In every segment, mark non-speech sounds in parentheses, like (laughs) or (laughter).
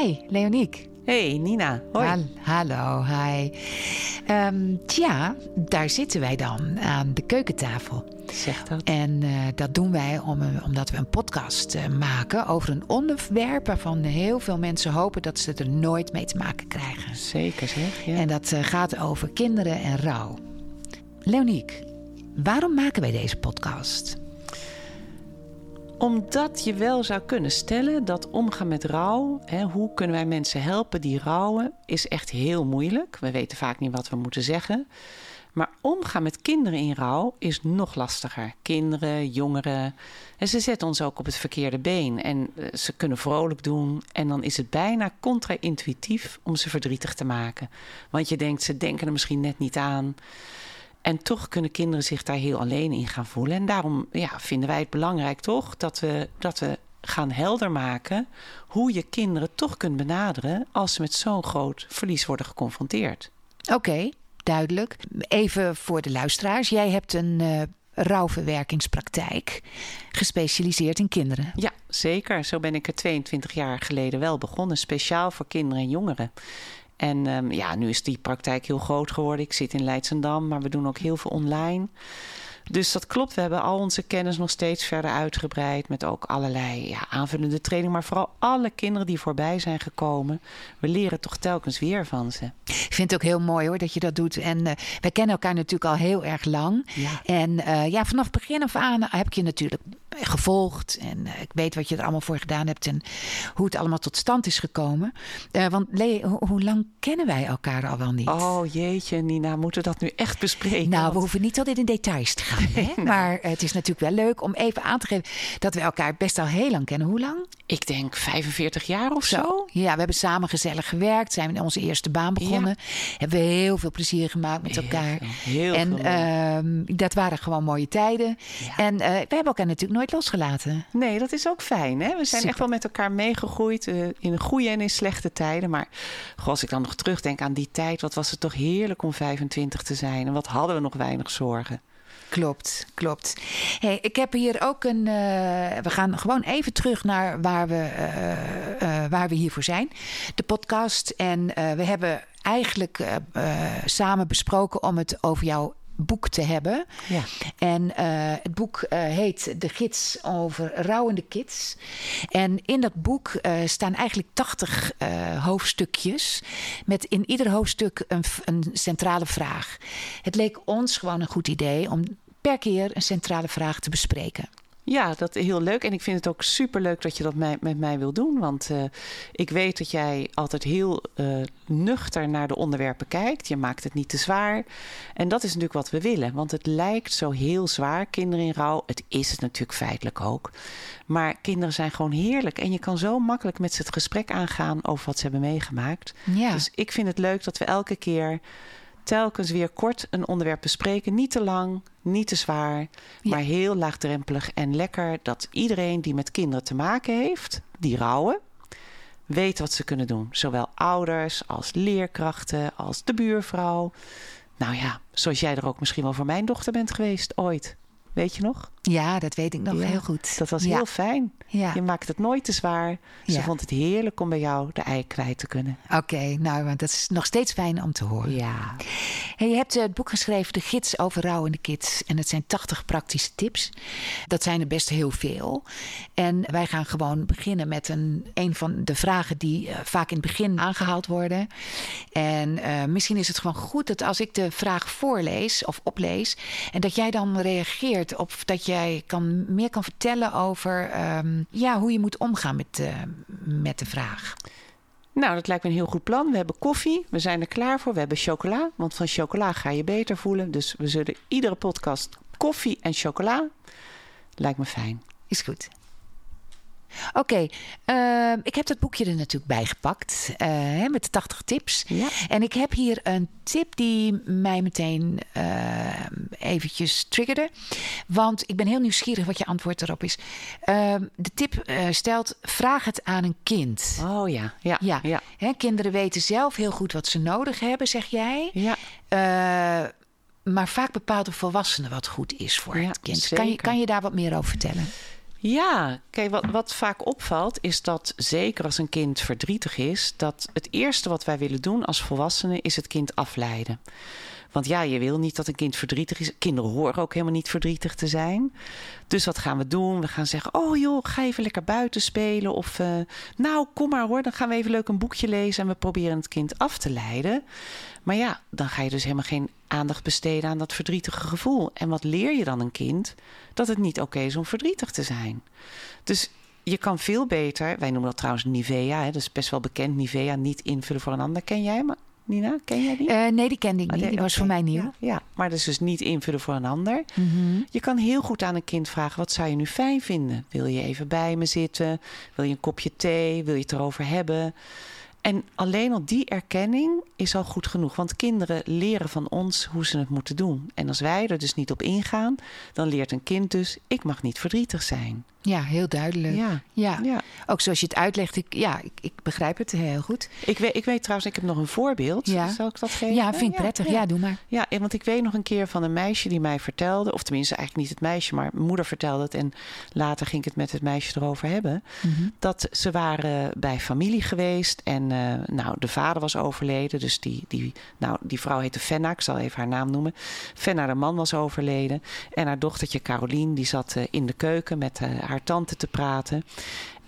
Hi, Leoniek. Hey Nina, hoi. Hal- hallo, hi. Ehm, tja, daar zitten wij dan aan de keukentafel. Zeg dat. En eh, dat doen wij om, omdat we een podcast eh, maken over een onderwerp waarvan heel veel mensen hopen dat ze er nooit mee te maken krijgen. Zeker zeg. Ja. En dat eh, gaat over kinderen en rouw. Leoniek, waarom maken wij deze podcast? Omdat je wel zou kunnen stellen dat omgaan met rouw, hè, hoe kunnen wij mensen helpen die rouwen, is echt heel moeilijk. We weten vaak niet wat we moeten zeggen. Maar omgaan met kinderen in rouw is nog lastiger. Kinderen, jongeren. En ze zetten ons ook op het verkeerde been. En eh, ze kunnen vrolijk doen. En dan is het bijna contra-intuïtief om ze verdrietig te maken. Want je denkt, ze denken er misschien net niet aan. En toch kunnen kinderen zich daar heel alleen in gaan voelen. En daarom ja, vinden wij het belangrijk toch dat we, dat we gaan helder maken hoe je kinderen toch kunt benaderen als ze met zo'n groot verlies worden geconfronteerd. Oké, duidelijk. Even voor de luisteraars. Jij hebt een eh rouwverwerkingspraktijk gespecialiseerd in kinderen. Ja, zeker. Zo ben ik er 22 jaar geleden wel begonnen, speciaal voor kinderen en jongeren. En ehm, ja, nu is die praktijk heel groot geworden. Ik zit in Leidsendam, maar we doen ook heel veel online. Dus dat klopt. We hebben al onze kennis nog steeds verder uitgebreid. Met ook allerlei ja, aanvullende training. Maar vooral alle kinderen die voorbij zijn gekomen. We leren toch telkens weer van ze. Ik vind het ook heel mooi hoor dat je dat doet. En eh, wij kennen elkaar natuurlijk al heel erg lang. Ja. En eh, ja, vanaf begin af aan heb ik je natuurlijk gevolgd. En eh, ik weet wat je er allemaal voor gedaan hebt. En hoe het allemaal tot stand is gekomen. Want Lee, ho- hoe lang kennen wij elkaar al wel niet? Oh jeetje, Nina, moeten we dat nu echt bespreken? Nou, we hoeven niet tot in de details te gaan. (laughs) Hè? Maar het is natuurlijk wel leuk om even aan te geven dat we elkaar best al heel lang kennen. Hoe lang? Ik denk 45 jaar of zo. Ja, we hebben samen gezellig gewerkt. Zijn we in onze eerste baan begonnen. Hebben we heel veel plezier gemaakt met Heel elkaar. veel, heel en ehm, dat waren gewoon mooie tijden. Ja. En eh, we hebben elkaar natuurlijk nooit losgelaten. Nee, dat is ook fijn. Hè? We zijn Super. echt wel met elkaar meegegroeid eh, in goede en in slechte tijden. Maar goh, als ik dan nog terugdenk aan die tijd, wat was het toch heerlijk om 25 te zijn. En wat hadden we nog weinig zorgen. Klopt, klopt. Hey, ik heb hier ook een. eh, we gaan gewoon even terug naar waar we, eh, eh, waar we hiervoor zijn. De podcast. En we hebben eigenlijk samen besproken om het over jouw boek te hebben. Ja. En eh, het boek eh, heet De Gids over rouwende kids. En in dat boek eh, staan eigenlijk 80 eh, hoofdstukjes. Met in ieder hoofdstuk een, een centrale vraag. Het leek ons gewoon een goed idee om per keer een centrale vraag te bespreken. Ja, dat is heel leuk. En ik vind het ook super leuk dat je dat mij, met mij wil doen. Want eh, ik weet dat jij altijd heel eh, nuchter naar de onderwerpen kijkt. Je maakt het niet te zwaar. En dat is natuurlijk wat we willen. Want het lijkt zo heel zwaar, kinderen in rouw. Het is het natuurlijk feitelijk ook. Maar kinderen zijn gewoon heerlijk. En je kan zo makkelijk met ze het gesprek aangaan over wat ze hebben meegemaakt. Ja, Dus ik vind het leuk dat we elke keer telkens weer kort een onderwerp bespreken. Niet te lang, niet te zwaar, Ja. maar heel laagdrempelig en lekker dat iedereen die met kinderen te maken heeft, die rouwen, weet wat ze kunnen doen. Zowel ouders als leerkrachten, als de buurvrouw. Nou ja, zoals jij er ook misschien wel voor mijn dochter bent geweest ooit. Weet je nog? Ja dat weet ik nog Ja, heel goed. Dat was ja. heel fijn. Ja. Je maakt het nooit te zwaar. Ze vond het heerlijk om bij jou de ei kwijt te kunnen. Oké, nou, want dat is nog steeds fijn om te horen. Ja. Hey, je hebt eh, het boek geschreven, De Gids over rouwende kids. En het zijn 80 praktische tips. Dat zijn er best heel veel. En wij gaan gewoon beginnen met een, een van de vragen die eh, vaak in het begin aangehaald worden. En eh, misschien is het gewoon goed dat als ik de vraag voorlees of oplees... en dat jij dan reageert of dat jij kan, meer kan vertellen over ehm, ja, hoe je moet omgaan met, eh, met de vraag. Nou, dat lijkt me een heel goed plan. We hebben koffie, we zijn er klaar voor. We hebben chocola, want van chocola ga je beter voelen. Dus we zullen iedere podcast koffie en chocola. Lijkt me fijn. Is goed. Oké, eh, ik heb dat boekje er natuurlijk bij gepakt eh, met de 80 tips. Ja. En ik heb hier een tip die mij meteen eh, eventjes triggerde. Want ik ben heel nieuwsgierig wat je antwoord erop is. Eh, de tip eh, stelt, vraag het aan een kind. Oh ja, ja, Ja, ja. Hè, kinderen weten zelf heel goed wat ze nodig hebben, zeg jij. ja. Eh, maar vaak bepaalt de volwassene wat goed is voor Ja, het kind. Kan je, kan je daar wat meer over vertellen? Ja, kijk, wat, wat vaak opvalt is dat zeker als een kind verdrietig is, dat het eerste wat wij willen doen als volwassenen is het kind afleiden. Want ja, je wil niet dat een kind verdrietig is. Kinderen horen ook helemaal niet verdrietig te zijn. Dus wat gaan we doen? We gaan zeggen: Oh joh, ga even lekker buiten spelen. Of uh, nou, kom maar hoor, dan gaan we even leuk een boekje lezen en we proberen het kind af te leiden. Maar ja, dan ga je dus helemaal geen aandacht besteden aan dat verdrietige gevoel. En wat leer je dan een kind? Dat het niet oké is om verdrietig te zijn. Dus je kan veel beter, wij noemen dat trouwens Nivea, hè, dat is best wel bekend, Nivea, niet invullen voor een ander. Ken jij maar Nina, ken jij die? Uh, nee, die kende ik oh, niet. die was voor mij nieuw. Ja, ja, maar dat is dus niet invullen voor een ander. Mm Je kan heel goed aan een kind vragen: wat zou je nu fijn vinden? Wil je even bij me zitten? Wil je een kopje thee? Wil je het erover hebben? En alleen al die erkenning is al goed genoeg. Want kinderen leren van ons hoe ze het moeten doen. En als wij er dus niet op ingaan, dan leert een kind dus: ik mag niet verdrietig zijn. Ja, heel duidelijk. Ja. ja. Ook zoals je het uitlegt, ik, ja, ik, ik begrijp het heel goed. Ik weet, ik weet trouwens, ik heb nog een voorbeeld. Ja. Zal ik dat geven? Ja, vind ik prettig. Ja. doe maar. Ja, want ik weet nog een keer van een meisje die mij vertelde, of tenminste eigenlijk niet het meisje, maar mijn moeder vertelde het en later ging ik het met het meisje erover hebben. Mhm. Dat ze waren bij familie geweest en uh, nou, de vader was overleden. Dus die, die, nou, die vrouw heette Fenna, ik zal even haar naam noemen. Fenna, de man was overleden. En haar dochtertje Carolien, die zat uh, in de keuken met uh, haar tante te praten.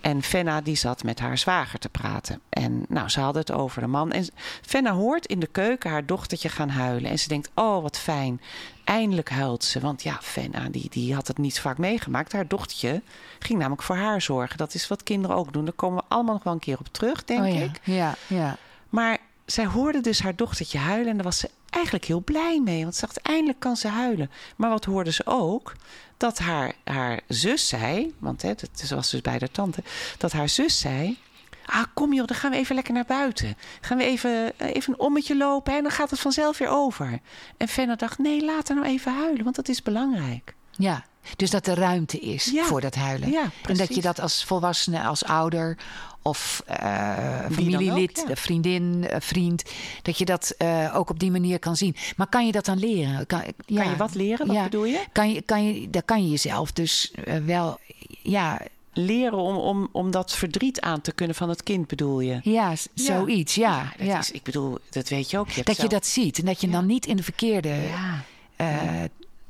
En Fenna die zat met haar zwager te praten. En nou, ze hadden het over de man. En Fenna hoort in de keuken haar dochtertje gaan huilen. En ze denkt, oh wat fijn. Eindelijk huilt ze. Want ja, Fenna die, die had het niet vaak meegemaakt. Haar dochtertje ging namelijk voor haar zorgen. Dat is wat kinderen ook doen. Daar komen we allemaal nog wel een keer op terug, denk oh, ja. ik. Ja, ja. Maar zij hoorde dus haar dochtertje huilen. En daar was ze eigenlijk heel blij mee. Want ze dacht, eindelijk kan ze huilen. Maar wat hoorde ze ook? Dat haar, haar zus zei, want hè, dat was dus bij de tante, dat haar zus zei. Ah, kom joh, dan gaan we even lekker naar buiten. Gaan we even, even een ommetje lopen en dan gaat het vanzelf weer over. En Fenna dacht, nee, laat haar nou even huilen, want dat is belangrijk. Ja, dus dat er ruimte is voor dat huilen. Ja, en dat je dat als volwassene, als ouder of uh, familielid, vriendin, uh, vriend, dat je dat uh, ook op die manier kan zien. Maar kan je dat dan leren? Kan, kan je wat leren? Wat bedoel je? Kan je, kan je? Dat kan je jezelf dus wel, ja. Leren om, om, om dat verdriet aan te kunnen van het kind, bedoel je? Ja, zoiets, ja. ja, Is, ik bedoel, dat weet je ook. Je dat je dat ziet en dat je dan niet in de verkeerde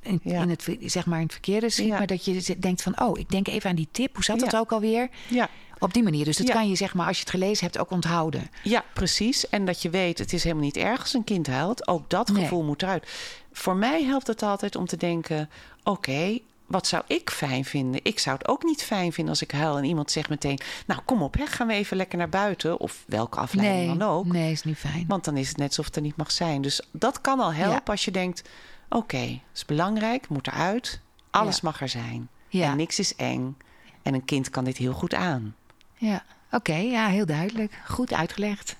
in, in, het, zeg maar in het verkeerde schiet. Maar dat je denkt van, oh, ik denk even aan die tip. Hoe zat dat ook alweer? Ja. Op die manier. Dus dat kan je zeg maar, als je het gelezen hebt, ook onthouden. Ja, precies. En dat je weet, het is helemaal niet erg als een kind huilt. Ook dat gevoel moet eruit. Voor mij helpt het altijd om te denken, oké, wat zou ik fijn vinden? Ik zou het ook niet fijn vinden als ik huil en iemand zegt meteen: Nou, kom op, hè, gaan we even lekker naar buiten. Of welke afleiding dan ook. Nee, is niet fijn. Want dan is het net alsof het er niet mag zijn. Dus dat kan al helpen als je denkt: Oké, okay, is belangrijk, moet eruit. Alles mag er zijn. Ja. En niks is eng. En een kind kan dit heel goed aan. Ja, oké, ja, heel duidelijk. Goed uitgelegd.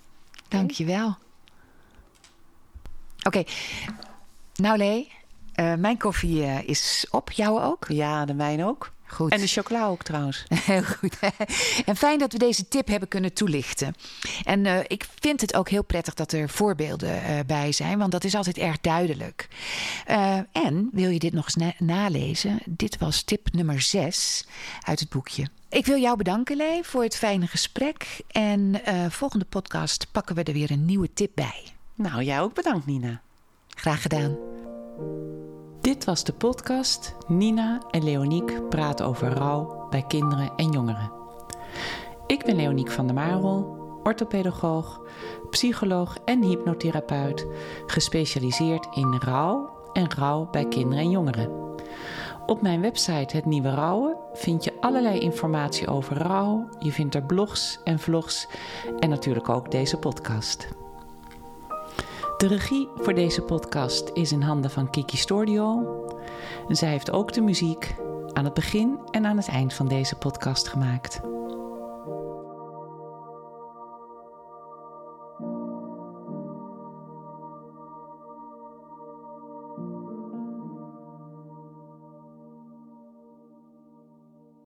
Dank je wel. Oké, nou Lee, uh, mijn koffie uh, is op. Jouw ook? Ja, de mijne ook. Goed. En de chocola ook trouwens. (laughs) Heel goed. (laughs) En fijn dat we deze tip hebben kunnen toelichten. En uh, ik vind het ook heel prettig dat er voorbeelden uh, bij zijn, want dat is altijd erg duidelijk. Uh, en wil je dit nog eens na nalezen? Dit was tip nummer 6 uit het boekje. Ik wil jou bedanken, Lee, voor het fijne gesprek. En volgende podcast pakken we er weer een nieuwe tip bij. Nou, jij ook bedankt, Nina. Graag gedaan. Dit was de podcast Nina en Leoniek praten over rouw bij kinderen en jongeren. Ik ben Leoniek van der Marel, orthopedagoog, psycholoog en hypnotherapeut, gespecialiseerd in rouw en rouw bij kinderen en jongeren. Op mijn website Het Nieuwe Rouwen vind je allerlei informatie over rouw. Je vindt er blogs en vlogs en natuurlijk ook deze podcast. De regie voor deze podcast is in handen van Kiki Stordio. Zij heeft ook de muziek aan het begin en aan het eind van deze podcast gemaakt.